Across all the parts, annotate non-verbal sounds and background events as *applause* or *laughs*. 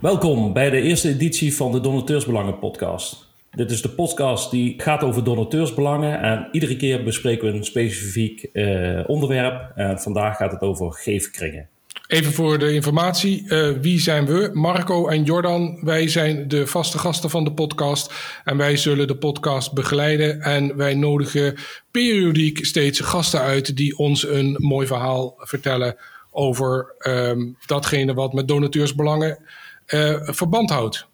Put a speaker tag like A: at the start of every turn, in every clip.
A: Welkom bij de eerste editie van de Donateursbelangen podcast. Dit is de podcast die gaat over donateursbelangen en iedere keer bespreken we een specifiek eh, onderwerp. En vandaag gaat het over geefkringen.
B: Even voor de informatie, uh, wie zijn we? Marco en Jordan, wij zijn de vaste gasten van de podcast en wij zullen de podcast begeleiden en wij nodigen periodiek steeds gasten uit die ons een mooi verhaal vertellen over um, datgene wat met donateursbelangen uh, verband houdt.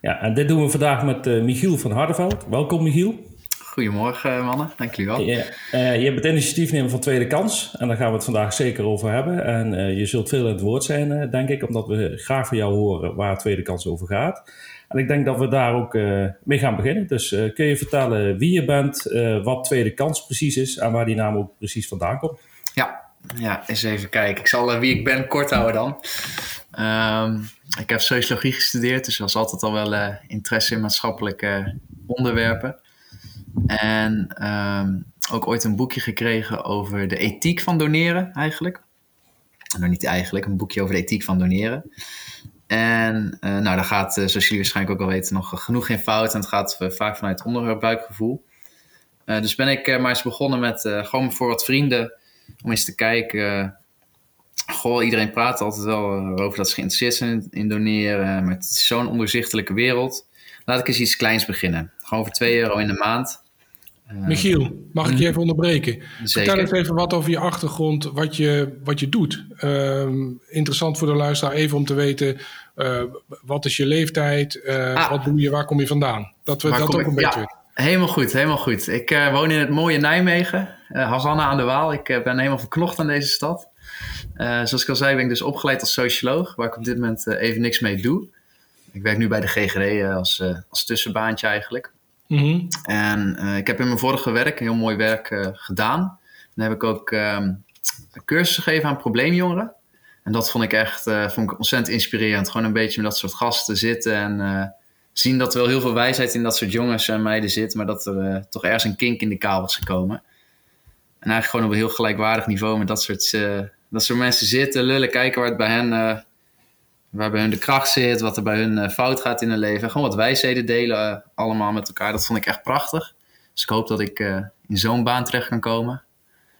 A: Ja, en dit doen we vandaag met uh, Michiel van Hardeveld. Welkom Michiel.
C: Goedemorgen mannen, dank jullie wel.
A: Je, uh, je bent initiatiefnemer van Tweede Kans en daar gaan we het vandaag zeker over hebben. En uh, je zult veel in het woord zijn, uh, denk ik, omdat we graag van jou horen waar Tweede Kans over gaat. En ik denk dat we daar ook mee gaan beginnen. Dus kun je vertellen wie je bent, wat Tweede Kans precies is en waar die naam ook precies vandaan komt?
C: Ja, ja eens even kijken. Ik zal wie ik ben kort houden dan. Um, ik heb sociologie gestudeerd, dus was altijd al wel interesse in maatschappelijke onderwerpen. En um, ook ooit een boekje gekregen over de ethiek van doneren, eigenlijk. Nou, niet eigenlijk, een boekje over de ethiek van doneren. En uh, nou, daar gaat, zoals jullie waarschijnlijk ook al weten, nog genoeg geen fout. En het gaat vaak vanuit onderbuikgevoel. Dus ben ik maar eens begonnen met gewoon voor wat vrienden om eens te kijken. Goh, iedereen praat altijd wel over dat ze geïnteresseerd zijn in, doneren. Maar het is zo'n onderzichtelijke wereld. Laat ik eens iets kleins beginnen. Gewoon voor 2 euro in de maand.
B: Uh, Michiel, mag ik je even onderbreken? Zeker. Vertel eens even wat over je achtergrond, wat je, wat je doet. Uh, interessant voor de luisteraar even om te weten, uh, wat is je leeftijd, ah. wat doe je, waar kom je vandaan? Dat we
C: waar
B: dat ook
C: ik,
B: een beetje
C: ja, Helemaal goed, helemaal goed. Ik uh, woon in het mooie Nijmegen, Hazanna aan de Waal. Ik ben helemaal verknocht aan deze stad. Zoals ik al zei, ben ik dus opgeleid als socioloog, waar ik op dit moment even niks mee doe. Ik werk nu bij de GGD als, als tussenbaantje eigenlijk.
B: Mm -hmm.
C: En ik heb in mijn vorige werk heel mooi werk gedaan. Dan heb ik ook um, cursussen gegeven aan probleemjongeren. En dat vond ik echt uh, vond ik ontzettend inspirerend. Gewoon een beetje met dat soort gasten zitten en zien dat er wel heel veel wijsheid in dat soort jongens en meiden zit, maar dat er toch ergens een kink in de kabel is gekomen. En eigenlijk gewoon op een heel gelijkwaardig niveau met dat soort, dat soort mensen zitten, lullen, kijken waar het bij hen waar bij hun de kracht zit, wat er bij hun uh, fout gaat in hun leven. Gewoon wat wijsheden delen uh, allemaal met elkaar. Dat vond ik echt prachtig. Dus ik hoop dat ik in zo'n baan terecht kan komen.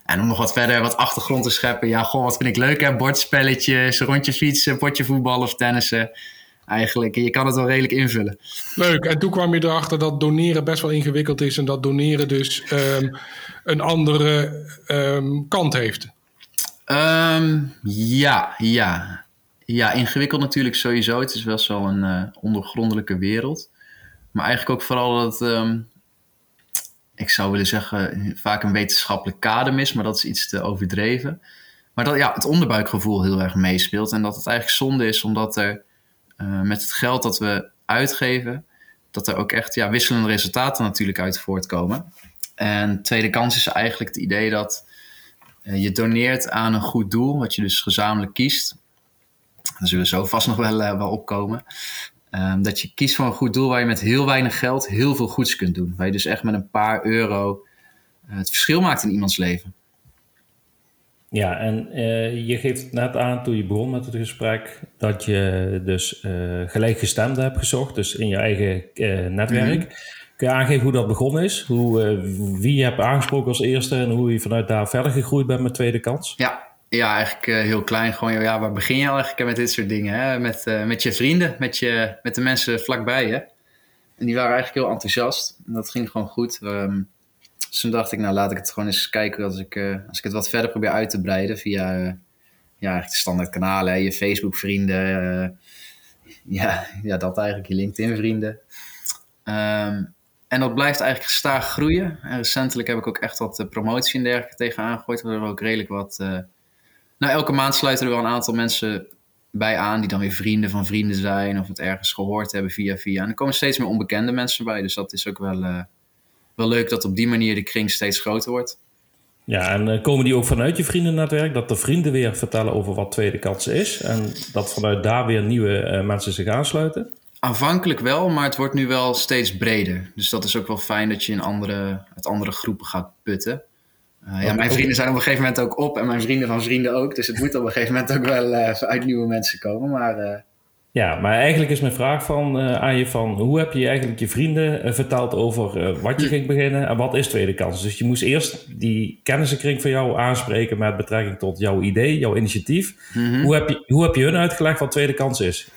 C: En om nog wat verder wat achtergrond te scheppen. Ja, goh, wat vind ik leuk hè. Bordspelletjes, rondjes fietsen, potje voetballen of tennissen. Eigenlijk, je kan het wel redelijk invullen.
B: Leuk. En toen kwam je erachter dat doneren best wel ingewikkeld is. En dat doneren dus um, een andere um, kant heeft.
C: Um, ja, ja. Ja, ingewikkeld natuurlijk sowieso. Het is wel zo'n uh, ondergrondelijke wereld. Maar eigenlijk ook vooral dat het, um, ik zou willen zeggen, vaak een wetenschappelijk kader is, maar dat is iets te overdreven. Maar dat ja, het onderbuikgevoel heel erg meespeelt. En dat het eigenlijk zonde is omdat er uh, met het geld dat we uitgeven, dat er ook echt ja, wisselende resultaten natuurlijk uit voortkomen. En tweede kans is eigenlijk het idee dat je doneert aan een goed doel, wat je dus gezamenlijk kiest. Daar zullen we zo vast nog wel, uh, wel opkomen. Um, dat je kiest voor een goed doel waar je met heel weinig geld heel veel goeds kunt doen. Waar je dus echt met een paar euro uh, het verschil maakt in iemands leven.
A: Ja, en uh, je geeft net aan toen je begon met het gesprek dat je dus gelijkgestemden hebt gezocht, dus in je eigen netwerk. Mm -hmm. Kun je aangeven hoe dat begonnen is? Hoe, wie je hebt aangesproken als eerste en hoe je vanuit daar verder gegroeid bent met Tweede Kans?
C: Ja, ja, eigenlijk uh, heel klein. Gewoon, ja, waar begin je eigenlijk met dit soort dingen? Hè? Met, uh, met je vrienden, met, je, met de mensen vlakbij je. En die waren eigenlijk heel enthousiast. En dat ging gewoon goed. Um, dus toen dacht ik, nou laat ik het gewoon eens kijken als ik, uh, als ik het wat verder probeer uit te breiden via ja, eigenlijk de standaard kanalen. Hè? Je Facebook vrienden. ja, ja, dat eigenlijk. Je LinkedIn vrienden. Um, en dat blijft eigenlijk gestaag groeien. En recentelijk heb ik ook echt wat promotie en dergelijke tegen aangegooid. Waardoor we ook redelijk wat nou, elke maand sluiten er wel een aantal mensen bij aan die dan weer vrienden van vrienden zijn of het ergens gehoord hebben via via. En er komen steeds meer onbekende mensen bij, dus dat is ook wel, uh, wel leuk dat op die manier de kring steeds groter wordt.
A: Ja, en komen die ook vanuit je vriendennetwerk? Dat de vrienden weer vertellen over wat tweede kans is en dat vanuit daar weer nieuwe mensen zich aansluiten?
C: Aanvankelijk wel, maar het wordt nu wel steeds breder. Dus dat is ook wel fijn dat je in andere, uit andere groepen gaat putten. Uh, ja, mijn vrienden zijn op een gegeven moment ook op en mijn vrienden van vrienden ook. Dus het moet op een gegeven moment ook wel uh, uit nieuwe mensen komen. Maar uh,
A: Ja, maar eigenlijk is mijn vraag van, aan je van... hoe heb je eigenlijk je vrienden verteld over wat je ging beginnen... en wat is tweede kans? Dus je moest eerst die kennissenkring van jou aanspreken... met betrekking tot jouw idee, jouw initiatief. Mm -hmm. hoe, heb je, hoe heb je hun uitgelegd wat tweede kans is?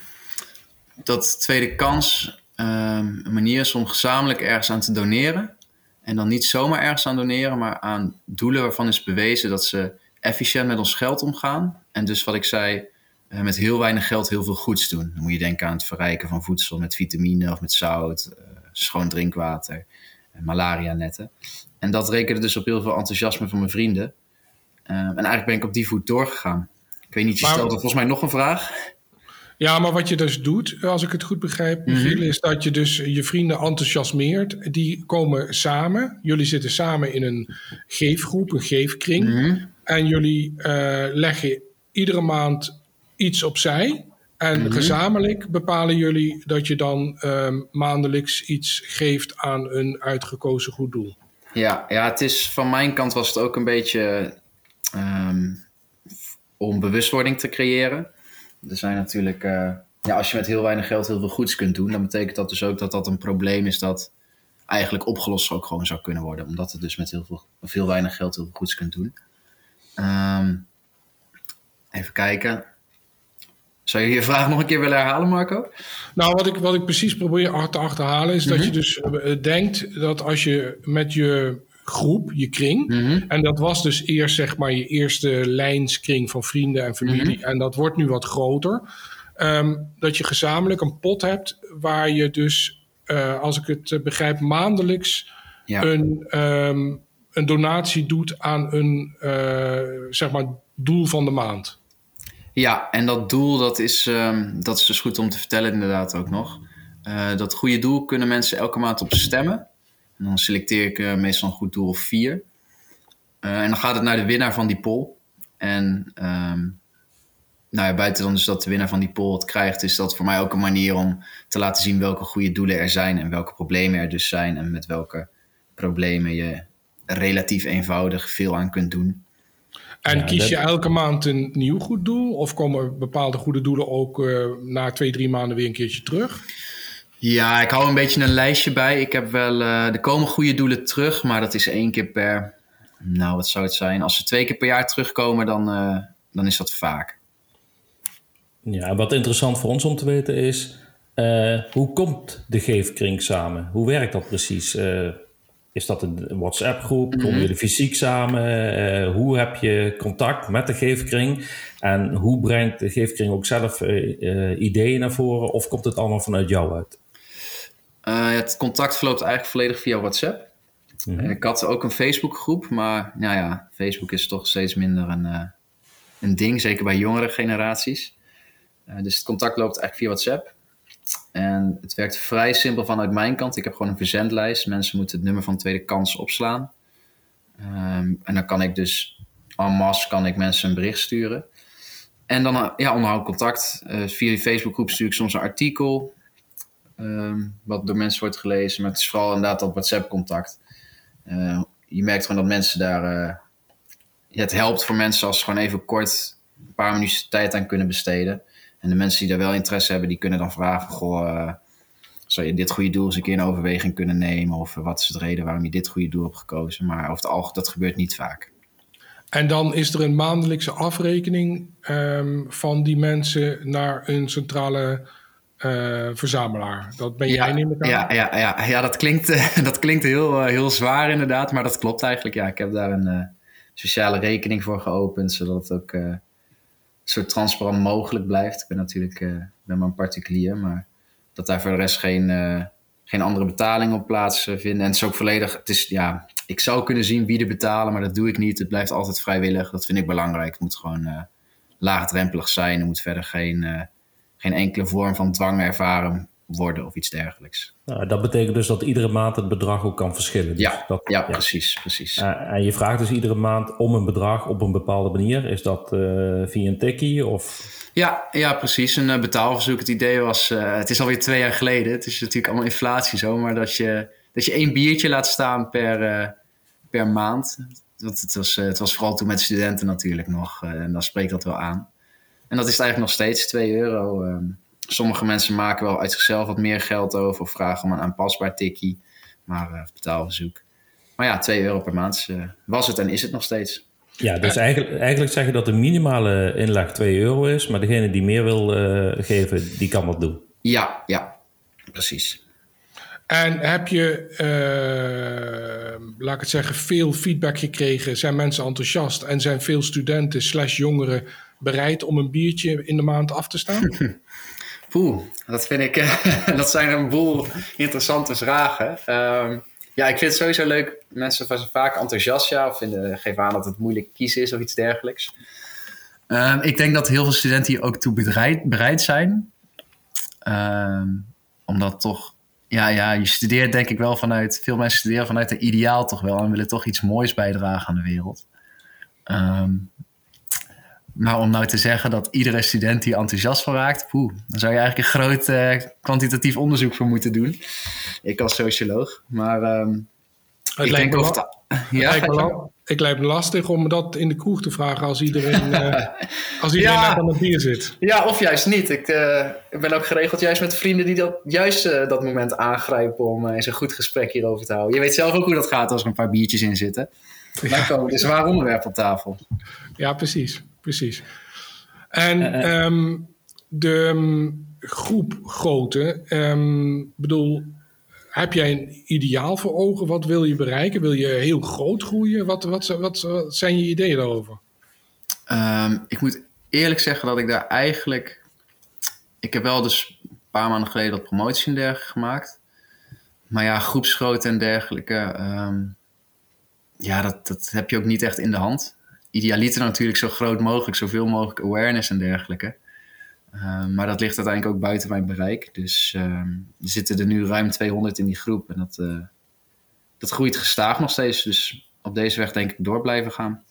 C: Dat tweede kans een manier is om gezamenlijk ergens aan te doneren... en dan niet zomaar ergens aan doneren... maar aan doelen waarvan is bewezen dat ze efficiënt met ons geld omgaan. En dus wat ik zei uh, met heel weinig geld heel veel goeds doen. Dan moet je denken aan het verrijken van voedsel met vitamine of met zout, uh, schoon drinkwater, uh, malaria netten. En dat rekende dus op heel veel enthousiasme van mijn vrienden. en eigenlijk ben ik op die voet doorgegaan. Ik weet niet, je maar, stelde volgens mij nog een vraag.
B: Ja, maar wat je dus doet, als ik het goed begrijp, Michiel, mm -hmm. is dat je dus je vrienden enthousiasmeert. Die komen samen. Jullie zitten samen in een geefgroep, een geefkring. Mm -hmm. En jullie leggen iedere maand iets opzij. En mm -hmm. gezamenlijk bepalen jullie dat je dan um, maandelijks iets geeft aan een uitgekozen goed doel.
C: Ja, ja, het is van mijn kant was het ook een beetje um, om bewustwording te creëren. Er zijn natuurlijk, uh, ja, als je met heel weinig geld heel veel goeds kunt doen, dan betekent dat dus ook dat dat een probleem is dat eigenlijk opgelost ook gewoon zou kunnen worden. Omdat het dus met heel veel, veel weinig geld heel veel goeds kunt doen. Um, even kijken. Zou je je vraag nog een keer willen herhalen, Marco?
B: Nou, wat ik, wat ik precies probeer te achterhalen is mm -hmm. dat je dus uh, denkt dat als je met je groep, je kring, mm -hmm. en dat was dus eerst zeg maar je eerste lijnskring van vrienden en familie, mm -hmm. en dat wordt nu wat groter, um, dat je gezamenlijk een pot hebt waar je dus, uh, als ik het begrijp, maandelijks ja. een, um, een donatie doet aan een uh, zeg maar doel van de maand.
C: Ja, en dat doel, dat is, um, dat is dus goed om te vertellen inderdaad ook nog. Uh, dat goede doel kunnen mensen elke maand op stemmen. En dan selecteer ik uh, meestal een goed doel of vier. Uh, en dan gaat het naar de winnaar van die poll. En um, nou ja, buiten dan dus dat de winnaar van die poll het krijgt, is dat voor mij ook een manier om te laten zien welke goede doelen er zijn en welke problemen er dus zijn en met welke problemen je relatief eenvoudig veel aan kunt doen.
B: En ja, kies je dat... elke maand een nieuw goed doel? Of komen bepaalde goede doelen ook uh, na twee, drie maanden weer een keertje terug?
C: Ja, ik hou een beetje een lijstje bij. Ik heb wel, uh, er komen goede doelen terug, maar dat is één keer per, nou wat zou het zijn? Als ze twee keer per jaar terugkomen, dan, uh, dan is dat vaak.
A: Ja, wat interessant voor ons om te weten is, hoe komt de geefkring samen? Hoe werkt dat precies? Is dat een WhatsApp-groep? Komen mm-hmm. jullie fysiek samen? Hoe heb je contact met de geefkring? En hoe brengt de geefkring ook zelf ideeën naar voren? Of komt het allemaal vanuit jou uit?
C: Het contact verloopt eigenlijk volledig via WhatsApp. Mm-hmm. Ik had ook een Facebook-groep, maar nou ja, Facebook is toch steeds minder een, een ding, zeker bij jongere generaties. dus het contact loopt eigenlijk via WhatsApp. En het werkt vrij simpel vanuit mijn kant. Ik heb gewoon een verzendlijst. Mensen moeten het nummer van tweede kans opslaan. Um, en dan kan ik dus en masse kan ik mensen een bericht sturen. En dan ja, onderhoud contact. Uh, via die Facebookgroep stuur ik soms een artikel. Um, wat door mensen wordt gelezen. Maar het is vooral inderdaad dat WhatsApp-contact. Uh, je merkt gewoon dat mensen daar... Uh, het helpt voor mensen als ze gewoon even kort een paar minuten tijd aan kunnen besteden. En de mensen die daar wel interesse hebben, die kunnen dan vragen: Goh, uh, zou je dit goede doel eens een keer in overweging kunnen nemen? Of wat is de reden waarom je dit goede doel hebt gekozen? Maar over het algemeen, dat gebeurt niet vaak.
B: En dan is er een maandelijkse afrekening um, van die mensen naar een centrale uh, verzamelaar. Dat ben jij,
C: ja,
B: neem ik aan?
C: Ja, ja, ja, ja dat klinkt, *laughs* dat klinkt heel, heel zwaar inderdaad, maar dat klopt eigenlijk. Ja, ik heb daar een speciale rekening voor geopend, zodat het ook zo transparant mogelijk blijft. Ik ben natuurlijk ben maar een particulier, maar dat daar voor de rest geen, geen andere betalingen op plaatsvinden. En het is ook volledig, het is, ja, ik zou kunnen zien wie er betalen, maar dat doe ik niet. Het blijft altijd vrijwillig. Dat vind ik belangrijk. Het moet gewoon laagdrempelig zijn. Er moet verder geen, geen enkele vorm van dwang ervaren worden of iets dergelijks.
A: Nou, dat betekent dus dat iedere maand het bedrag ook kan verschillen. Dus
C: ja,
A: dat,
C: ja, ja, precies. precies.
A: Uh, en je vraagt dus iedere maand om een bedrag op een bepaalde manier. Is dat uh, via een tikkie of...
C: Ja, ja, precies. Een uh, betaalverzoek. Het idee was, het is alweer twee jaar geleden. Het is natuurlijk allemaal inflatie zo, maar dat je, dat je één biertje laat staan per, per maand. Want het, was, het was vooral toen met studenten natuurlijk nog. en dan spreekt dat wel aan. En dat is eigenlijk nog steeds 2 euro. Ehm, Sommige mensen maken wel uit zichzelf wat meer geld over of vragen om een aanpasbaar tikkie, maar uh, betaalverzoek. Maar ja, 2 euro per maand uh, was het en is het nog steeds.
A: Ja, dus eigenlijk, eigenlijk zeg je dat de minimale inleg 2 euro is, maar degene die meer wil uh, geven, die kan dat doen.
C: Ja, ja, precies.
B: En heb je, uh, laat ik het zeggen, veel feedback gekregen? Zijn mensen enthousiast en zijn veel studenten slash jongeren bereid om een biertje in de maand af te staan? *laughs*
C: Poeh, dat vind ik, *laughs* dat zijn een boel interessante vragen. Uh, ja, ik vind het sowieso leuk. Mensen zijn vaak enthousiast ja, of vinden, geven aan dat het moeilijk kiezen is of iets dergelijks. Uh, ik denk dat heel veel studenten hier ook toe bereid, bereid zijn. omdat toch ja, ja, je studeert denk ik wel vanuit, veel mensen studeren vanuit een ideaal toch wel en willen toch iets moois bijdragen aan de wereld. Um, maar om nou te zeggen dat iedere student hier enthousiast van raakt, poeh, dan zou je eigenlijk een groot uh, kwantitatief onderzoek voor moeten doen. Ik als socioloog. Maar um, ik denk of
B: dat. Ja, lijkt me, ik lijkt me lastig om dat in de kroeg te vragen als iedereen, uh, *laughs* als iedereen ja, aan het bier zit.
C: Ja, of juist niet. Ik, uh, ik ben ook geregeld juist met vrienden die dat, juist uh, dat moment aangrijpen om eens een goed gesprek hierover te houden. Je weet zelf ook hoe dat gaat als er een paar biertjes in zitten. Dan ja. komen er zwaar onderwerp op tafel.
B: Ja, precies. Precies. En um, de um, groep grootte, um, bedoel, heb jij een ideaal voor ogen? Wat wil je bereiken? Wil je heel groot groeien? Wat, wat, wat, wat zijn je ideeën daarover?
C: Um, ik moet eerlijk zeggen dat ik daar eigenlijk. Ik heb wel dus een paar maanden geleden wat promotie en dergelijke gemaakt. Maar ja, groepsgrootte en dergelijke. Um, ja, dat, dat heb je ook niet echt in de hand. Idealiter natuurlijk zo groot mogelijk, zoveel mogelijk awareness en dergelijke. Uh, maar dat ligt uiteindelijk ook buiten mijn bereik. Dus uh, er zitten er nu ruim 200 in die groep. En dat, uh, dat groeit gestaag nog steeds. Dus op deze weg denk ik door blijven gaan.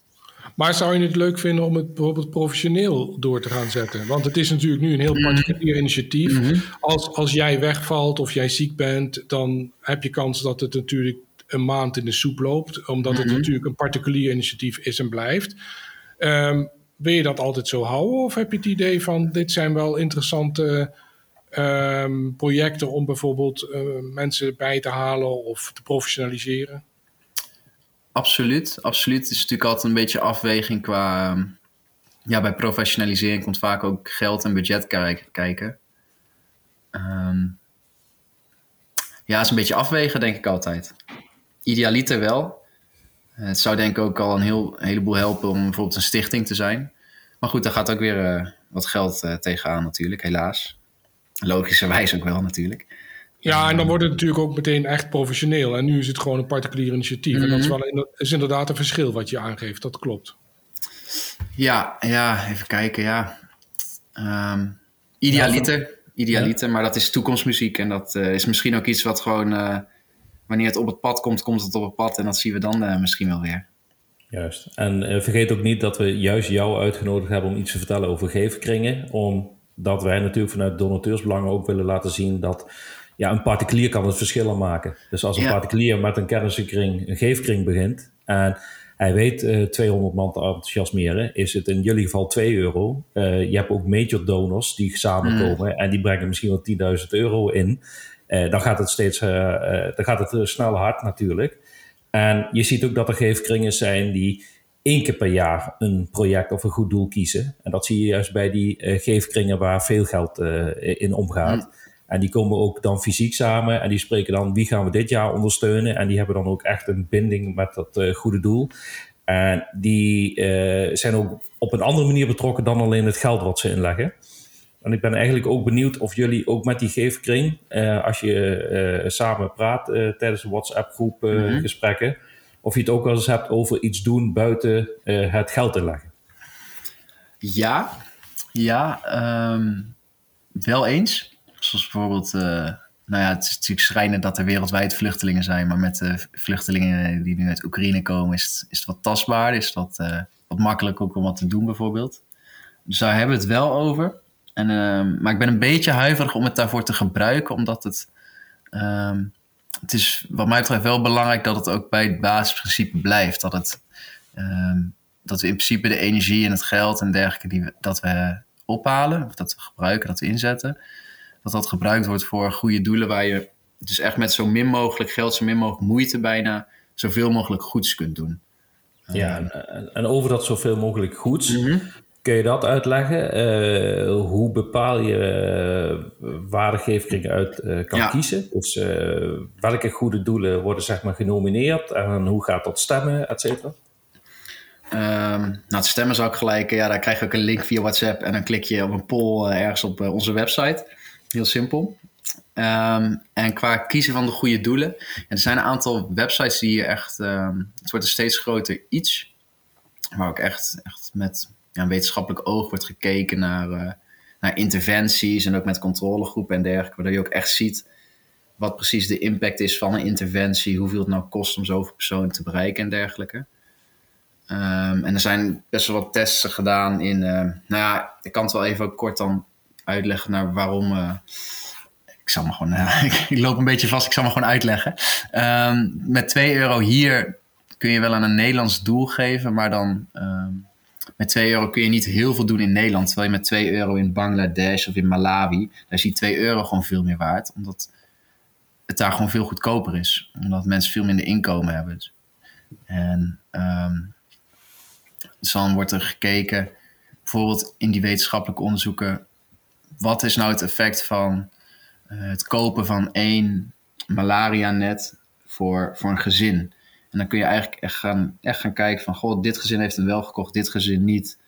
B: Maar zou je het leuk vinden om het bijvoorbeeld professioneel door te gaan zetten? Want het is natuurlijk nu een heel particulier initiatief. Mm -hmm. als, als jij wegvalt of jij ziek bent, dan heb je kans dat het natuurlijk een maand in de soep loopt. Omdat mm -hmm. het natuurlijk een particulier initiatief is en blijft. Um, wil je dat altijd zo houden? Of heb je het idee van dit zijn wel interessante um, projecten om bijvoorbeeld uh, mensen bij te halen of te professionaliseren?
C: Absoluut, absoluut. Het is natuurlijk altijd een beetje afweging qua. Ja, bij professionalisering komt vaak ook geld en budget kijken. Um, ja, het is een beetje afwegen, denk ik altijd. Idealiter wel. Het zou denk ik ook al een, heel, heleboel helpen om bijvoorbeeld een stichting te zijn. Maar goed, daar gaat ook weer uh, wat geld uh, tegenaan natuurlijk, helaas. Logischerwijs ook wel natuurlijk.
B: Ja, en dan wordt het natuurlijk ook meteen echt professioneel. En nu is het gewoon een particulier initiatief. Mm -hmm. En dat is, wel in, is inderdaad een verschil wat je aangeeft, dat klopt.
C: Ja, ja even kijken, ja. Um, idealiter, idealiter ja. maar dat is toekomstmuziek. En dat uh, is misschien ook iets wat gewoon wanneer het op het pad komt, komt het op het pad. En dat zien we dan uh, misschien wel weer.
A: Juist. En uh, vergeet ook niet dat we juist jou uitgenodigd hebben om iets te vertellen over geefkringen. Omdat wij natuurlijk vanuit donateursbelangen ook willen laten zien dat ja, een particulier kan het verschil maken. Dus als een ja. particulier met een kennissenkring, een geefkring begint en hij weet uh, 200 man te enthousiasmeren, is het in jullie geval 2 euro. Uh, je hebt ook major donors die samenkomen mm. en die brengen misschien wel 10.000 euro in. Uh, dan gaat het steeds uh, uh, dan gaat het snel hard natuurlijk. En je ziet ook dat er geefkringen zijn die één keer per jaar een project of een goed doel kiezen. En dat zie je juist bij die geefkringen waar veel geld in omgaat. Mm. En die komen ook dan fysiek samen en die spreken dan wie gaan we dit jaar ondersteunen. En die hebben dan ook echt een binding met dat goede doel. En die zijn ook op een andere manier betrokken dan alleen het geld wat ze inleggen. En ik ben eigenlijk ook benieuwd of jullie ook met die geefkring, uh, als je uh, samen praat uh, tijdens de WhatsApp-groep mm -hmm. gesprekken, of je het ook wel eens hebt over iets doen buiten het geld inleggen.
C: Ja, ja, um, wel eens. Zoals bijvoorbeeld, nou ja, het is natuurlijk schrijnend dat er wereldwijd vluchtelingen zijn, maar met de vluchtelingen die nu uit Oekraïne komen, is het, is het wat tastbaar, is het wat, wat makkelijk ook om wat te doen bijvoorbeeld. Dus daar hebben we het wel over. En, uh, maar ik ben een beetje huiverig om het daarvoor te gebruiken, omdat het. Uh, het is wat mij betreft wel belangrijk dat het ook bij het basisprincipe blijft. Dat, het, uh, dat we in principe de energie en het geld en dergelijke die we, dat we ophalen, of dat we gebruiken, dat we inzetten, dat dat gebruikt wordt voor goede doelen waar je dus echt met zo min mogelijk geld, zo min mogelijk moeite bijna zoveel mogelijk goeds kunt doen.
A: Ja, en, en over dat zoveel mogelijk goeds, mhm. Kun je dat uitleggen? Uh, hoe bepaal je uh, waar de geefkring uit uh, kan kiezen? Dus welke goede doelen worden zeg maar genomineerd en hoe gaat dat stemmen, et cetera?
C: Um, nou, het stemmen zou ik gelijk, ja, daar krijg je ook een link via WhatsApp en dan klik je op een poll ergens op onze website. Heel simpel. Um, en qua kiezen van de goede doelen. er zijn een aantal websites die je echt. Um, het wordt een steeds groter iets. Waar ook echt, echt met ja, een wetenschappelijk oog wordt gekeken naar, uh, naar interventies. En ook met controlegroepen en dergelijke. Waardoor je ook echt ziet wat precies de impact is van een interventie. Hoeveel het nou kost om zoveel personen te bereiken en dergelijke. Um, en er zijn best wel wat tests gedaan in. Uh, nou ja, ik kan het wel even kort dan uitleggen naar waarom. Uh, ik zal me gewoon, *laughs* ik loop een beetje vast, ik zal me gewoon uitleggen. Um, met 2 euro hier kun je wel aan een Nederlands doel geven, maar dan um, met 2 euro kun je niet heel veel doen in Nederland. Terwijl je met 2 euro in Bangladesh of in Malawi, daar is die 2 euro gewoon veel meer waard. Omdat het daar gewoon veel goedkoper is. Omdat mensen veel minder inkomen hebben. En um, dus dan wordt er gekeken, bijvoorbeeld in die wetenschappelijke onderzoeken, wat is nou het effect van uh, het kopen van één malaria-net voor, voor een gezin. En dan kun je eigenlijk echt gaan, echt gaan kijken van, goh, dit gezin heeft hem wel gekocht, dit gezin niet.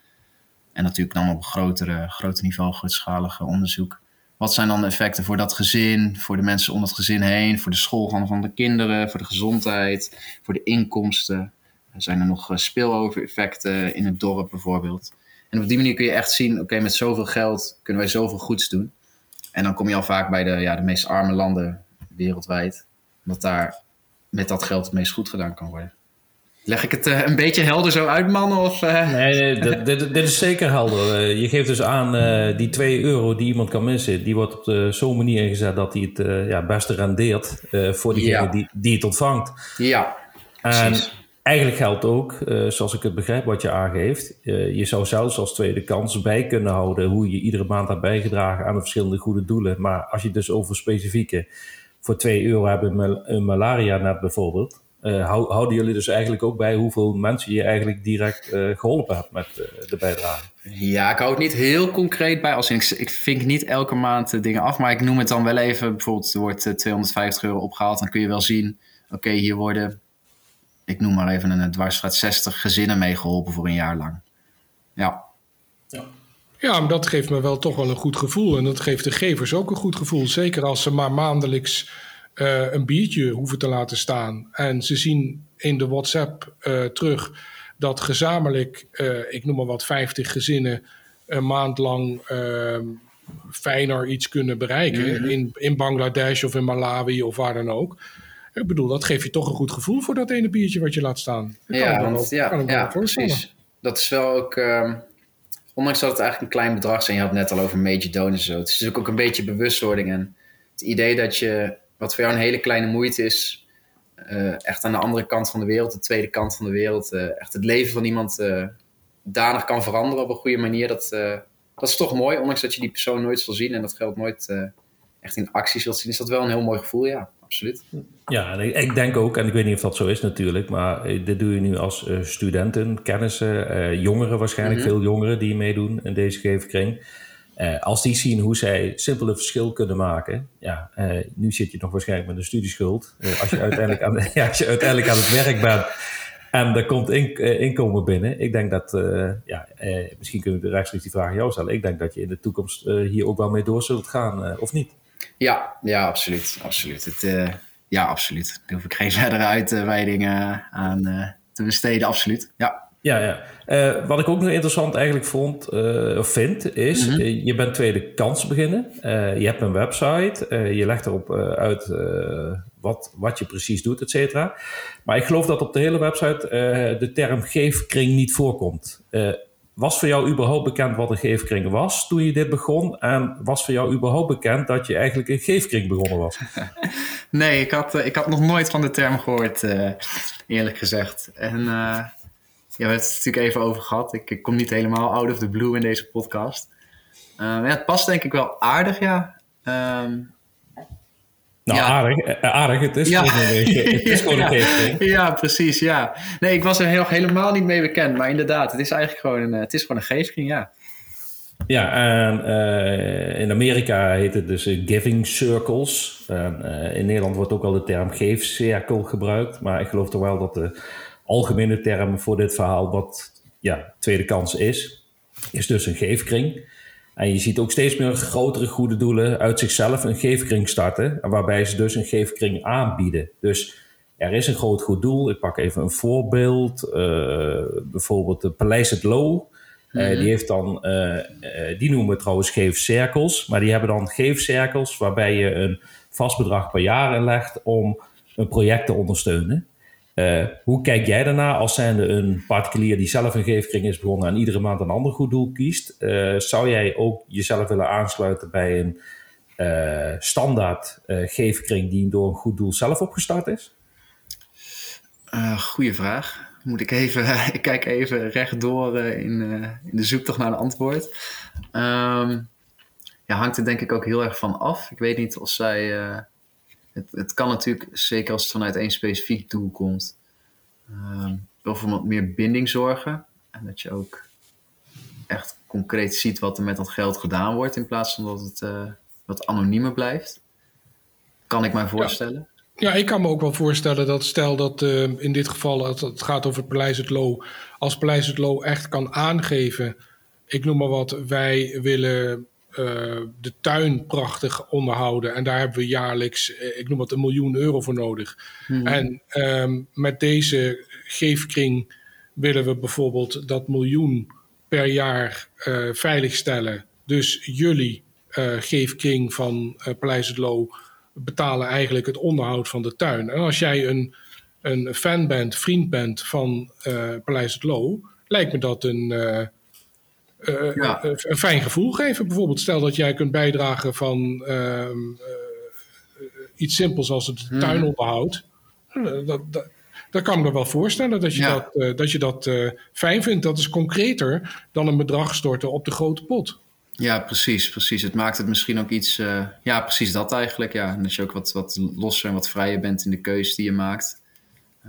C: En natuurlijk dan op een grotere, groter niveau, grootschalige onderzoek. Wat zijn dan de effecten voor dat gezin, voor de mensen om dat gezin heen, voor de schoolgang van de kinderen, voor de gezondheid, voor de inkomsten? Zijn er nog eh, spillover-effecten in het dorp bijvoorbeeld? En op die manier kun je echt zien, oké, met zoveel geld kunnen wij zoveel goeds doen. En dan kom je al vaak bij de, ja, de meest arme landen wereldwijd. Omdat daar met dat geld het meest goed gedaan kan worden. Leg ik het uh, een beetje helder zo uit, man? Of, uh...
A: Nee, nee dit, *laughs* dit, dit, is zeker helder. Uh, je geeft dus aan die 2 euro die iemand kan missen, die wordt op zo'n manier ingezet dat hij het ja, beste rendeert voor diegene ja. die, die het ontvangt.
C: Ja,
A: precies. En eigenlijk geldt ook, zoals ik het begrijp wat je aangeeft, je zou zelfs als tweede kans bij kunnen houden hoe je iedere maand hebt bijgedragen aan de verschillende goede doelen. Maar als je dus over specifieke, voor 2 euro hebben een malaria net bijvoorbeeld, uh, houden jullie dus eigenlijk ook bij hoeveel mensen je eigenlijk direct geholpen hebt met de bijdrage?
C: Ja, ik hou het niet heel concreet bij. Als ik, ik vink niet elke maand dingen af, maar ik noem het dan wel even. Bijvoorbeeld, er wordt 250 euro opgehaald. Dan kun je wel zien, oké, hier worden ik noem maar even een dwarsstraat, 60 gezinnen meegeholpen voor een jaar lang. Ja.
B: Ja, maar dat geeft me wel toch wel een goed gevoel. En dat geeft de gevers ook een goed gevoel. Zeker als ze maar maandelijks uh, een biertje hoeven te laten staan. En ze zien in de WhatsApp uh, terug dat gezamenlijk, uh, ik noem maar wat, 50 gezinnen een maand lang ehm, fijner iets kunnen bereiken. Mm -hmm. in, in Bangladesh of in Malawi of waar dan ook. Ik bedoel, dat geeft je toch een goed gevoel voor dat ene biertje wat je laat staan.
C: ja, want, ja, ja precies. Dat is wel ook, uh, ondanks dat het eigenlijk een klein bedrag en je had het net al over major donors zo. Het is natuurlijk ook een beetje bewustwording. En het idee dat je, wat voor jou een hele kleine moeite is, uh, echt aan de andere kant van de wereld, de tweede kant van de wereld, uh, echt het leven van iemand uh, danig kan veranderen op een goede manier. Dat, dat is toch mooi, ondanks dat je die persoon nooit zal zien en dat geld nooit echt in actie zult zien, is dat wel een heel mooi gevoel, ja absoluut.
A: Ja, en ik, denk ook, en ik weet niet of dat zo is natuurlijk, maar eh, dit doe je nu als uh, studenten, kennissen, uh, jongeren waarschijnlijk, mhm. veel jongeren die meedoen in deze geefkring. Uh, als die zien hoe zij simpel een verschil kunnen maken, ja, nu zit je nog waarschijnlijk met een studieschuld. als, je *laughs* uiteindelijk aan, ja, als je uiteindelijk aan het werk bent en er komt in, inkomen binnen. Ik denk dat, ja, misschien kunnen we rechtstreeks die vraag aan jou stellen. Ik denk dat je in de toekomst hier ook wel mee door zult gaan, of niet?
C: Ja, ja, absoluut. absoluut. Het, uh, ja, absoluut. Daar hoef ik geen verdere uitweidingen aan uh, te besteden, absoluut. Ja.
A: Ja, ja. Uh, wat ik ook nog interessant eigenlijk vond, of vind, is mm -hmm. je bent tweede kans beginnen. je hebt een website, je legt erop uit wat, wat je precies doet, et cetera. Maar ik geloof dat op de hele website de term geefkring niet voorkomt. Was voor jou überhaupt bekend wat een geefkring was toen je dit begon? En was voor jou überhaupt bekend dat je eigenlijk een geefkring begonnen was? *laughs*
C: nee, ik had, eh, ik had nog nooit van de term gehoord, uh, eerlijk gezegd. En uh, ja, we hebben het natuurlijk even over gehad. Ik, kom niet helemaal out of the blue in deze podcast. Ja, het past denk ik wel aardig, ja. Ehm,
A: nou,
C: ja.
A: aardig, eh, aardig. Het is
C: Ja.
A: gewoon een, het is gewoon een *laughs* geefkring.
C: ja, precies, ja. Nee, ik was er nog helemaal niet mee bekend, maar inderdaad, het is eigenlijk gewoon een, eh, het is gewoon een geefkring, ja.
A: Ja, en eh, in Amerika heet het dus eh, giving circles. Eh, in Nederland wordt ook al de term geefcirkel gebruikt. Maar ik geloof toch wel dat de algemene term voor dit verhaal, wat ja, tweede kans is, is dus een geefkring. En je ziet ook steeds meer grotere goede doelen uit zichzelf een geefkring starten. En waarbij ze dus een geefkring aanbieden. Dus er is een groot goed doel. Ik pak even een voorbeeld. eh, bijvoorbeeld de Paleis het Loo. Eh, die, heeft dan, eh, die noemen we trouwens geefcirkels. Maar die hebben dan geefcirkels waarbij je een vast bedrag per jaar inlegt om een project te ondersteunen. Eh, hoe kijk jij daarna als zijnde een particulier die zelf een geefkring is begonnen en iedere maand een ander goed doel kiest? Eh, zou jij ook jezelf willen aansluiten bij een eh, standaard geefkring die door een goed doel zelf opgestart is?
C: Goeie vraag. Moet ik even, *laughs* ik kijk even rechtdoor in, in de zoektocht naar een antwoord. Ehm, ja, hangt er denk ik ook heel erg van af. Ik weet niet of zij. Het, het kan natuurlijk, zeker als het vanuit één specifiek doel komt, ehm, wel voor wat meer binding zorgen. En dat je ook echt concreet ziet wat er met dat geld gedaan wordt, in plaats van dat het eh, wat anoniemer blijft. Kan ik mij voorstellen.
B: Ja, ik kan me ook wel voorstellen dat stel dat eh, in dit geval als het gaat over het Paleis het Loo, als Paleis het Loo echt kan aangeven, ik noem maar wat, wij willen de tuin prachtig onderhouden en daar hebben we jaarlijks, eh, ik noem het een miljoen euro voor nodig. En ehm, met deze geefkring willen we bijvoorbeeld dat miljoen per jaar eh, veiligstellen. Dus jullie eh, geefkring van eh, Paleis het Loo betalen eigenlijk het onderhoud van de tuin. En als jij een, een fan bent, vriend bent van eh, Paleis het Loo, lijkt me dat een, eh, eh,
C: Ja.
B: een, fijn gevoel geven. Bijvoorbeeld stel dat jij kunt bijdragen van ehm, eh, iets simpels als het tuinonderhoud. Eh, dat, dat, dat kan ik me wel voorstellen dat je
C: Ja.
B: dat, eh, dat, je dat eh, fijn vindt. Dat is concreter dan een bedrag storten op de grote pot.
C: Ja, precies, precies. Het maakt het misschien ook iets... eh, ja, precies dat eigenlijk, ja. En dat je ook wat, wat losser en wat vrijer bent in de keuze die je maakt.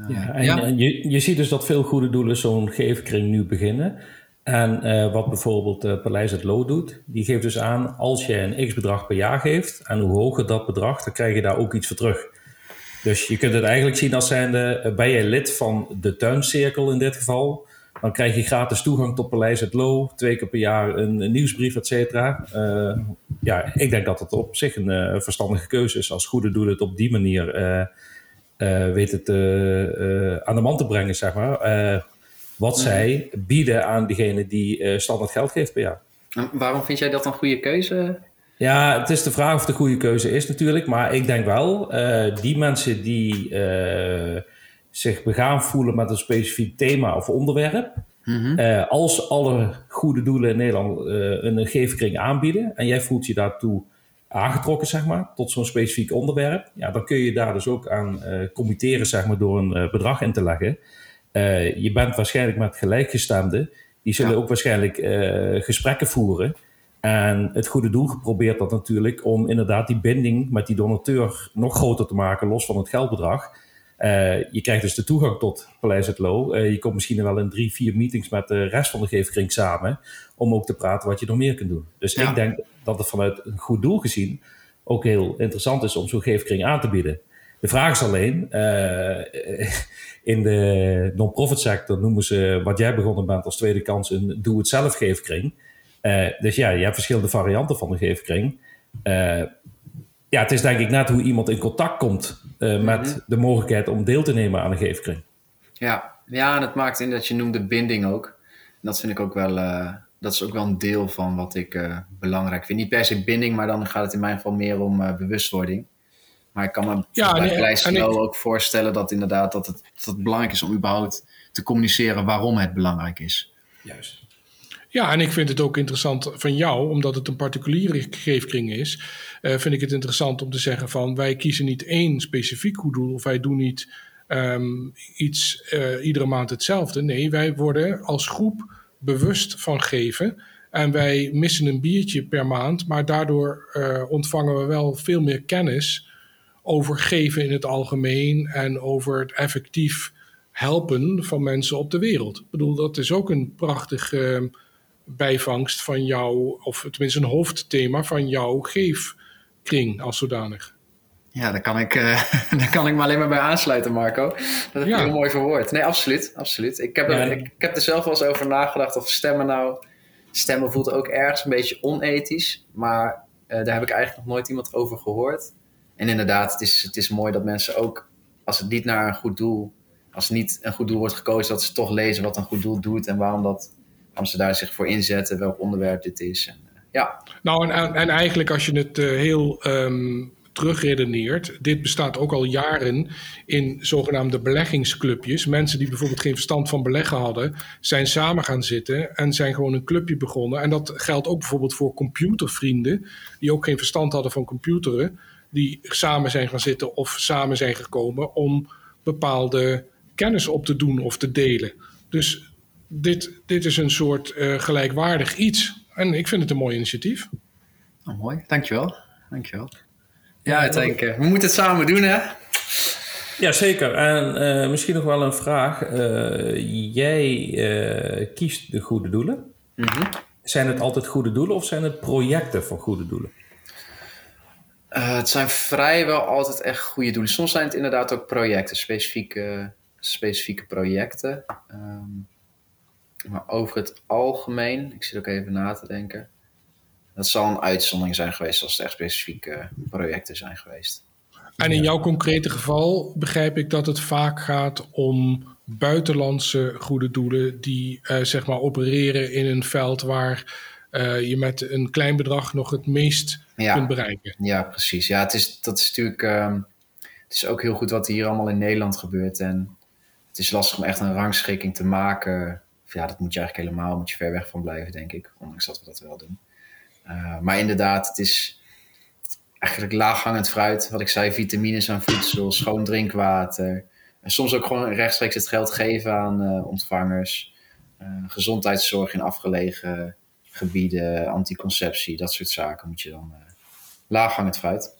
A: Ja, en,
C: ja.
A: en je, je ziet dus dat veel goede doelen zo'n geefkring nu beginnen. En eh, wat bijvoorbeeld uh, Paleis het Loo doet, die geeft dus aan als je een x-bedrag per jaar geeft en hoe hoger dat bedrag, dan krijg je daar ook iets voor terug. Dus je kunt het eigenlijk zien als zijnde, uh, ben je lid van de tuincirkel in dit geval, dan krijg je gratis toegang tot Paleis het Loo, twee keer per jaar een, nieuwsbrief, et cetera. Ja, ik denk dat het op zich een verstandige keuze is als goede doelen het op die manier weet het aan de man te brengen, zeg maar. Wat ja. zij bieden aan diegene die uh, standaard geld geeft per jaar.
C: En waarom vind jij dat een goede keuze?
A: Ja, het is de vraag of het een goede keuze is natuurlijk. Maar ik denk wel, uh, die mensen die uh, zich begaan voelen met een specifiek thema of onderwerp. Mm -hmm. als alle goede doelen in Nederland een geefkring aanbieden en jij voelt je daartoe aangetrokken, zeg maar, tot zo'n specifiek onderwerp, ja, dan kun je daar dus ook aan committeren, zeg maar, door een bedrag in te leggen. Uh, je bent waarschijnlijk met gelijkgestemden. Die zullen ja. ook waarschijnlijk uh, gesprekken voeren. En het goede doel geprobeerd dat natuurlijk om inderdaad die binding met die donateur nog groter te maken, los van het geldbedrag. Uh, je krijgt dus de toegang tot Paleis het Loo. je komt misschien wel in drie, vier meetings met de rest van de geefkring samen. Om ook te praten wat je nog meer kunt doen. Dus ja. ik denk dat het vanuit een goed doel gezien ook heel interessant is om zo'n geefkring aan te bieden. De vraag is alleen, uh, in de non-profit sector noemen ze wat jij begonnen bent als tweede kans een doe-het-zelf geefkring. Uh, dus ja, je hebt verschillende varianten van de geefkring. Uh, ja, het is denk ik net hoe iemand in contact komt uh, met mm -hmm. de mogelijkheid om deel te nemen aan een geefkring.
C: Ja, ja en het maakt in dat je noemde binding ook. Dat vind ik ook wel, dat is ook wel een deel van wat ik belangrijk vind. Niet per se binding, maar dan gaat het in mijn geval meer om bewustwording. Maar ik kan me ja, bij nee, ik... ook voorstellen dat inderdaad dat het, dat het belangrijk is om überhaupt te communiceren waarom het belangrijk is.
B: Juist. Ja, en ik vind het ook interessant van jou, omdat het een particuliere geefkring is, uh, vind ik het interessant om te zeggen van wij kiezen niet één specifiek goed doel of wij doen niet um, iets uh, iedere maand hetzelfde. Nee, wij worden als groep bewust van geven En wij missen een biertje per maand, maar daardoor uh, ontvangen we wel veel meer kennis over geven in het algemeen en over het effectief helpen van mensen op de wereld. Ik bedoel, dat is ook een prachtig uh, bijvangst van jou, of tenminste een hoofdthema van jouw geefkring als zodanig.
C: Ja, daar kan, ik, uh, *laughs* daar kan ik me alleen maar bij aansluiten, Marco. Dat heb je heel mooi verwoord. Nee, absoluut. absoluut. Ik, heb er, ik, ik, heb er zelf wel eens over nagedacht of stemmen nou... Stemmen voelt ook ergens een beetje onethisch. Maar uh, daar heb ik eigenlijk nog nooit iemand over gehoord. En inderdaad, het is, het is mooi dat mensen ook... Als het niet naar een goed doel... Als niet een goed doel wordt gekozen, dat ze toch lezen wat een goed doel doet... en waarom, dat, waarom ze daar zich voor inzetten, welk onderwerp dit is. En, uh, ja.
B: Nou, en, en, eigenlijk als je het heel... Um terugredeneert. Dit bestaat ook al jaren in zogenaamde beleggingsclubjes. Mensen die bijvoorbeeld geen verstand van beleggen hadden, zijn samen gaan zitten en zijn gewoon een clubje begonnen. En dat geldt ook bijvoorbeeld voor computervrienden, die ook geen verstand hadden van computeren, die samen zijn gaan zitten of samen zijn gekomen om bepaalde kennis op te doen of te delen. Dus dit, dit is een soort uh, gelijkwaardig iets. En ik vind het een mooi initiatief.
C: Oh, mooi, dankjewel. Dankjewel. Ja, ik denk, we moeten het samen doen, hè?
A: Ja, zeker. En uh, misschien nog wel een vraag. Uh, jij uh, kiest de goede doelen. Mm -hmm. Zijn het altijd goede doelen of zijn het projecten voor goede doelen?
C: Het zijn vrijwel altijd echt goede doelen. Soms zijn het inderdaad ook projecten, specifieke, specifieke projecten. Um, maar over het algemeen, ik zit ook even na te denken dat zal een uitzondering zijn geweest als het echt specifieke projecten zijn geweest.
B: En in jouw concrete geval begrijp ik dat het vaak gaat om buitenlandse goede doelen die uh, zeg maar opereren in een veld waar uh, je met een klein bedrag nog het meest ja. kunt bereiken.
C: Ja, precies. Ja, het is, dat is natuurlijk uh, het is ook heel goed wat hier allemaal in Nederland gebeurt. En het is lastig om echt een rangschikking te maken. Ja, dat moet je eigenlijk helemaal moet je ver weg van blijven, denk ik. Ondanks dat we dat wel doen. Uh, maar inderdaad, het is eigenlijk laaghangend fruit. Wat ik zei, vitamines aan voedsel, schoon drinkwater. En soms ook gewoon rechtstreeks het geld geven aan uh, ontvangers. Uh, gezondheidszorg in afgelegen gebieden, anticonceptie, dat soort zaken moet je dan laaghangend fruit.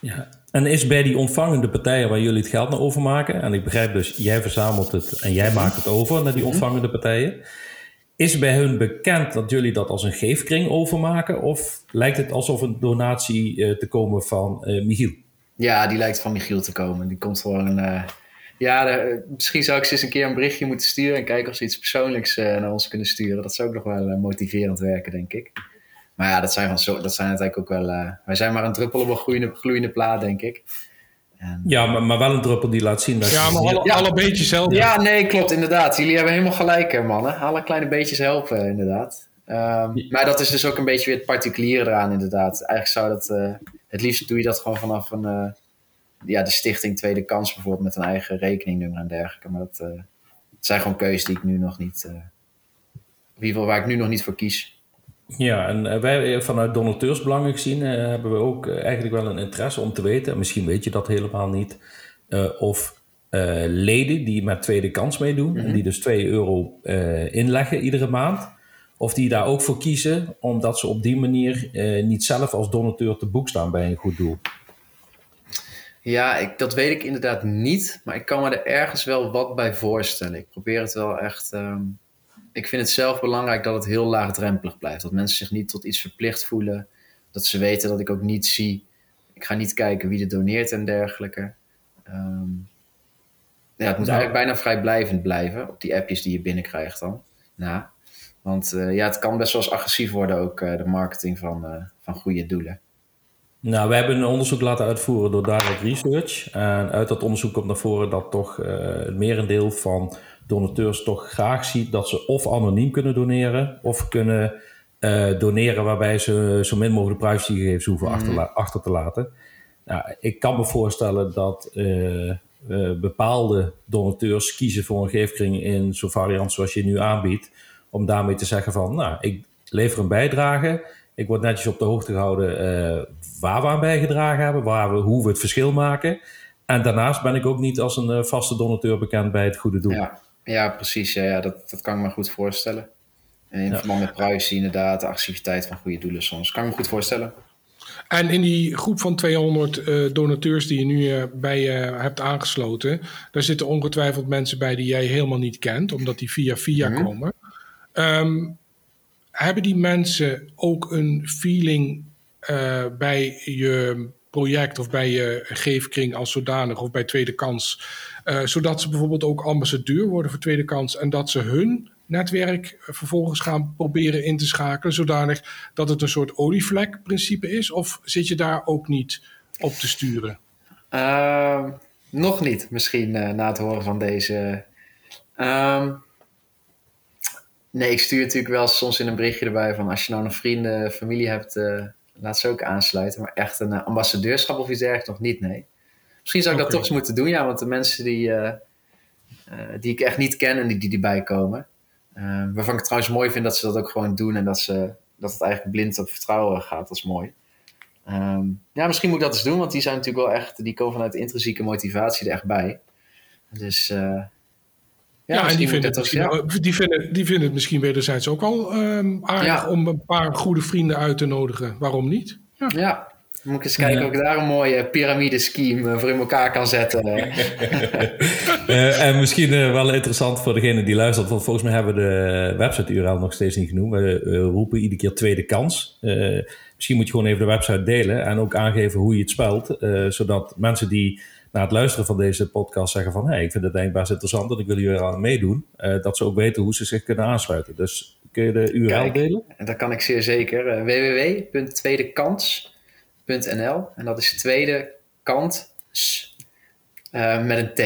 A: Ja, en is bij die ontvangende partijen waar jullie het geld naar overmaken, en ik begrijp dus, jij verzamelt het en jij maakt het over naar die mhm. ontvangende partijen. Is bij hun bekend dat jullie dat als een geefkring overmaken? Of lijkt het alsof een donatie uh, te komen van uh, Michiel?
C: Ja, die lijkt van Michiel te komen. Die komt gewoon. Uh, ja, de, misschien zou ik ze eens een keer een berichtje moeten sturen en kijken of ze iets persoonlijks naar ons kunnen sturen. Dat zou ook nog wel motiverend werken, denk ik. Maar ja, dat zijn, van zo, dat zijn uiteindelijk ook wel. wij zijn maar een druppel op een gloeiende, gloeiende plaat, denk ik.
A: En, ja, maar, maar, wel een druppel die laat zien dat
B: Ja, maar alle, ja, alle beetjes helpen.
C: Ja, nee, klopt, inderdaad. Jullie hebben helemaal gelijk, mannen. Alle kleine beetjes helpen, inderdaad. Um, maar dat is dus ook een beetje weer het particuliere eraan, inderdaad. Eigenlijk zou dat... Uh, het liefst doe je dat gewoon vanaf een... Uh, ja, de stichting Tweede Kans bijvoorbeeld met een eigen rekeningnummer en dergelijke. Maar dat, uh, zijn gewoon keuzes die ik nu nog niet... in ieder geval waar ik nu nog niet voor kies.
A: Ja, en eh, wij eh, vanuit donateursbelangen gezien uh, hebben we ook eigenlijk wel een interesse om te weten, misschien weet je dat helemaal niet, uh, of leden die met tweede kans meedoen, mm -hmm. die dus 2 euro inleggen iedere maand, of die daar ook voor kiezen, omdat ze op die manier niet zelf als donateur te boek staan bij een goed doel.
C: Ja, ik, dat weet ik inderdaad niet, maar ik kan me er ergens wel wat bij voorstellen. Ik probeer het wel echt. Um ik vind het zelf belangrijk dat het heel laagdrempelig blijft. Dat mensen zich niet tot iets verplicht voelen. Dat ze weten dat ik ook niet zie. Ik ga niet kijken wie er doneert en dergelijke. Um, ja, het moet eigenlijk bijna vrijblijvend blijven op die appjes die je binnenkrijgt dan. Nou, want uh, ja, het kan best wel eens agressief worden ook, uh, de marketing van, uh, van goede doelen.
A: Nou, we hebben een onderzoek laten uitvoeren door Direct Research. En uit dat onderzoek komt naar voren dat toch het merendeel van donateurs toch graag ziet dat ze of anoniem kunnen doneren of kunnen uh, doneren waarbij ze zo min mogelijk privacygegevens hoeven mm. achter, achter, te laten. Nou, ik kan me voorstellen dat uh, uh, bepaalde donateurs kiezen voor een geefkring in zo'n variant zoals je nu aanbiedt, om daarmee te zeggen van, nou, ik lever een bijdrage, ik word netjes op de hoogte gehouden waar we aan bijgedragen hebben, waar we, hoe we het verschil maken. En daarnaast ben ik ook niet als een vaste donateur bekend bij het goede doel.
C: Ja. Ja, precies. Ja, ja dat, dat kan ik me goed voorstellen. in verband met privacy inderdaad, de activiteit van goede doelen soms. Kan ik me goed voorstellen.
B: En in die groep van 200 uh, donateurs die je nu uh, bij je hebt aangesloten, daar zitten ongetwijfeld mensen bij die jij helemaal niet kent, omdat die via via mm -hmm. komen. Um, hebben die mensen ook een feeling uh, bij je project of bij je geefkring als zodanig of bij Tweede Kans, zodat ze bijvoorbeeld ook ambassadeur worden voor Tweede Kans en dat ze hun netwerk vervolgens gaan proberen in te schakelen, zodanig dat het een soort olievlek-principe is? Of zit je daar ook niet op te sturen?
C: Uh, nog niet, misschien uh, na het horen van deze. Uh, nee, ik stuur natuurlijk wel soms in een berichtje erbij van als je nou nog vrienden, familie hebt, uh, laat ze ook aansluiten. Maar echt een ambassadeurschap of iets dergelijks nog niet, nee. Misschien zou ik okay. dat toch eens moeten doen, ja, want de mensen die, die ik echt niet ken en die, die erbij komen, waarvan ik trouwens mooi vind dat ze dat ook gewoon doen en dat, ze, dat het eigenlijk blind op vertrouwen gaat. Dat is mooi. Um, ja, misschien moet ik dat eens doen, want die zijn natuurlijk wel echt, die komen vanuit intrinsieke motivatie er echt bij. Dus
B: ja, ja en die vinden, het, misschien, ja. die, vinden, die vinden het misschien wederzijds ook al um, aardig ja. om een paar goede vrienden uit te nodigen. Waarom niet?
C: Ja, ja. Moet ik eens kijken ja. of ik daar een mooie piramidescheme voor in elkaar kan zetten.
A: uh, *laughs* en misschien uh, wel interessant voor degene die luistert, want volgens mij hebben we de website URL nog steeds niet genoemd. We uh, roepen iedere keer tweede kans. misschien moet je gewoon even de website delen en ook aangeven hoe je het spelt, zodat mensen die na het luisteren van deze podcast zeggen van hey, ik vind het best interessant en ik wil hier aan meedoen, dat ze ook weten hoe ze zich kunnen aansluiten. Dus kun je de URL
C: Kijk,
A: delen?
C: En dat kan ik zeer zeker. www.tweedekans.nl en dat is tweede kant uh, met een T.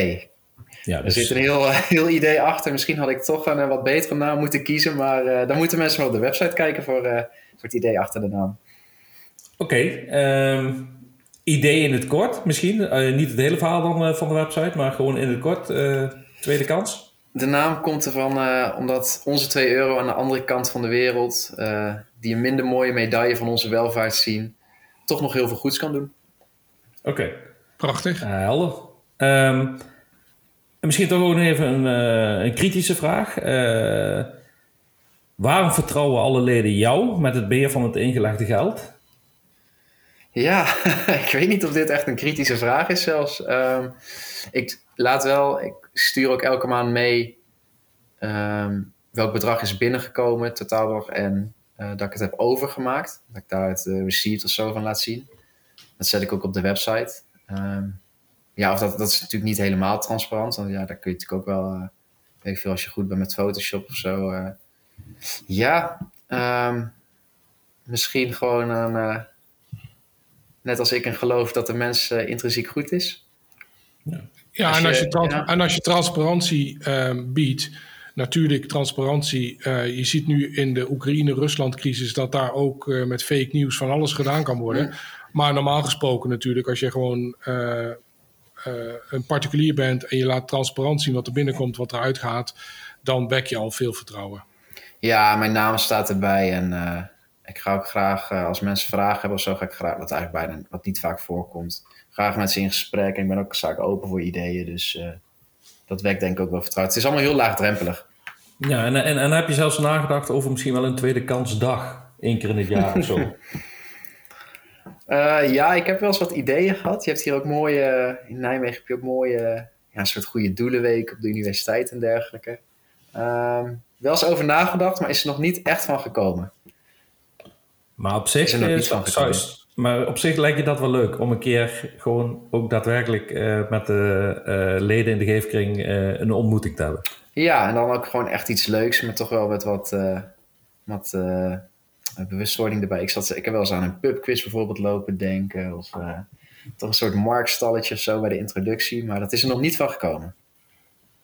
C: Ja, dus... Er zit een heel, *laughs* heel idee achter. Misschien had ik toch een wat betere naam moeten kiezen, maar uh, dan moeten mensen wel op de website kijken voor, uh, voor het idee achter de naam.
A: Oké, okay, um, idee in het kort misschien. niet het hele verhaal dan van de website, maar gewoon in het kort. tweede kans.
C: De naam komt ervan omdat onze 2 euro aan de andere kant van de wereld, die een minder mooie medaille van onze welvaart zien, toch nog heel veel goeds kan doen.
A: Oké. Okay.
B: Prachtig.
A: Uh, helder. Um, misschien toch ook even een, uh, een kritische vraag. Uh, waarom vertrouwen alle leden jou met het beheer van het ingelegde geld?
C: Ja, *laughs* ik weet niet of dit echt een kritische vraag is zelfs. Um, ik laat wel, ik stuur ook elke maand mee um, welk bedrag is binnengekomen, totaalbedrag en uh, dat ik het heb overgemaakt. Dat ik daar het uh, receipt of zo van laat zien. Dat zet ik ook op de website. Um, ja, of dat, dat is natuurlijk niet helemaal transparant. Want ja, daar kun je natuurlijk ook wel, uh, weet ik veel, als je goed bent met Photoshop of zo. ja, misschien gewoon een, net als ik een geloof dat de mens intrinsiek goed is.
B: Ja, ja, en, als je, ja. en als je transparantie um, biedt natuurlijk transparantie. Uh, je ziet nu in de Oekraïne-Rusland-crisis dat daar ook uh, met fake nieuws van alles gedaan kan worden. Ja. Maar normaal gesproken natuurlijk, als je gewoon uh, een particulier bent en je laat transparant zien wat er binnenkomt, wat eruit gaat, dan wek je al veel vertrouwen.
C: Ja, mijn naam staat erbij en ik ga ook graag, als mensen vragen hebben of zo, ga ik graag, wat eigenlijk bijna wat niet vaak voorkomt, graag met ze in gesprek. En ik ben ook zaak open voor ideeën, dus dat wekt denk ik ook wel vertrouwen. Het is allemaal heel laagdrempelig.
A: Ja, en, en, en heb je zelfs nagedacht over misschien wel een tweede kansdag, één keer in het jaar of zo?
C: uh, *laughs* ja, ik heb wel eens wat ideeën gehad. Je hebt hier ook mooie, in Nijmegen heb je ook mooie, ja, een soort goede doelenweek op de universiteit en dergelijke. Uh, wel eens over nagedacht, maar is er nog niet echt van gekomen.
A: Maar op zich, is er van maar op zich lijkt je dat wel leuk om een keer gewoon ook daadwerkelijk uh, met de uh, leden in de geefkring uh, een ontmoeting te hebben.
C: Ja, en dan ook gewoon echt iets leuks, maar toch wel met wat, wat bewustwording erbij. Ik, zat, ik heb wel eens aan een pubquiz bijvoorbeeld lopen denken, of toch een soort marktstalletje of zo bij de introductie, maar dat is er nog niet van gekomen.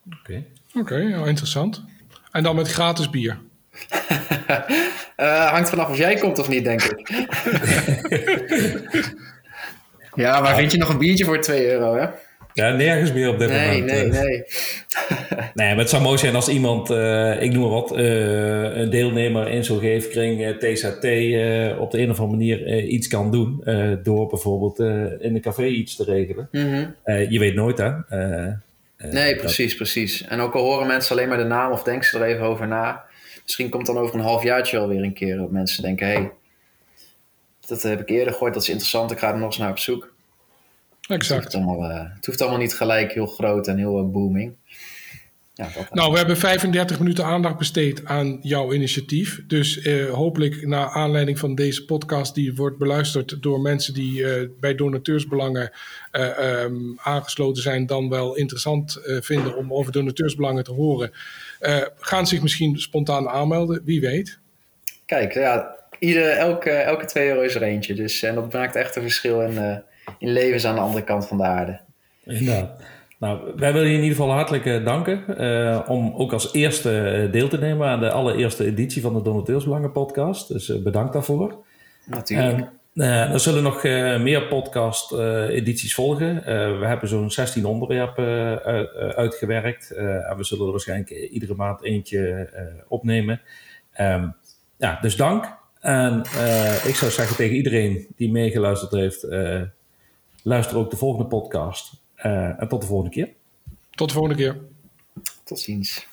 B: Oké, okay. oké, okay, interessant. En dan met gratis bier. *laughs*
C: uh, hangt vanaf of jij komt of niet, denk ik. *laughs* ja, maar vind je nog een biertje voor 2 euro, hè?
A: Ja, nergens meer op dit
C: nee,
A: moment.
C: Nee, nee, nee. *laughs*
A: nee, maar het zou mooi zijn als iemand, uh, ik noem maar wat, uh, een deelnemer in zo'n geefkring, uh, TZT, op de een of andere manier iets kan doen. door bijvoorbeeld in een café iets te regelen. Mm -hmm. je weet nooit, hè?
C: nee, precies, dat... precies. En ook al horen mensen alleen maar de naam of denken ze er even over na misschien komt dan over een halfjaartje alweer een keer dat mensen denken: hé, hey, dat heb ik eerder gehoord, dat is interessant, ik ga er nog eens naar op zoek.
B: Exact.
C: Het hoeft allemaal, uh, het hoeft allemaal niet gelijk heel groot en heel uh, booming.
B: Ja, nou, we hebben 35 minuten aandacht besteed aan jouw initiatief. Dus uh, hopelijk naar aanleiding van deze podcast, die wordt beluisterd door mensen die uh, bij donateursbelangen uh, um, aangesloten zijn, dan wel interessant vinden om over donateursbelangen te horen. gaan zich misschien spontaan aanmelden, wie weet.
C: Kijk, ja, ieder, elke, elke twee euro is er eentje. Dus, en dat maakt echt een verschil in, in levens aan de andere kant van de aarde.
A: Inderdaad. Nou, wij willen je in ieder geval hartelijk uh, danken uh, om ook als eerste deel te nemen aan de allereerste editie van de Donateursbelangen podcast. Dus uh, bedankt daarvoor.
C: Natuurlijk.
A: er zullen nog meer podcast edities volgen. we hebben zo'n 16 onderwerpen uitgewerkt en we zullen er waarschijnlijk iedere maand eentje opnemen. Um, ja, dus dank. En ik zou zeggen tegen iedereen die meegeluisterd heeft, luister ook de volgende podcast. Uh, en tot de volgende keer.
B: Tot de volgende keer.
C: Tot ziens.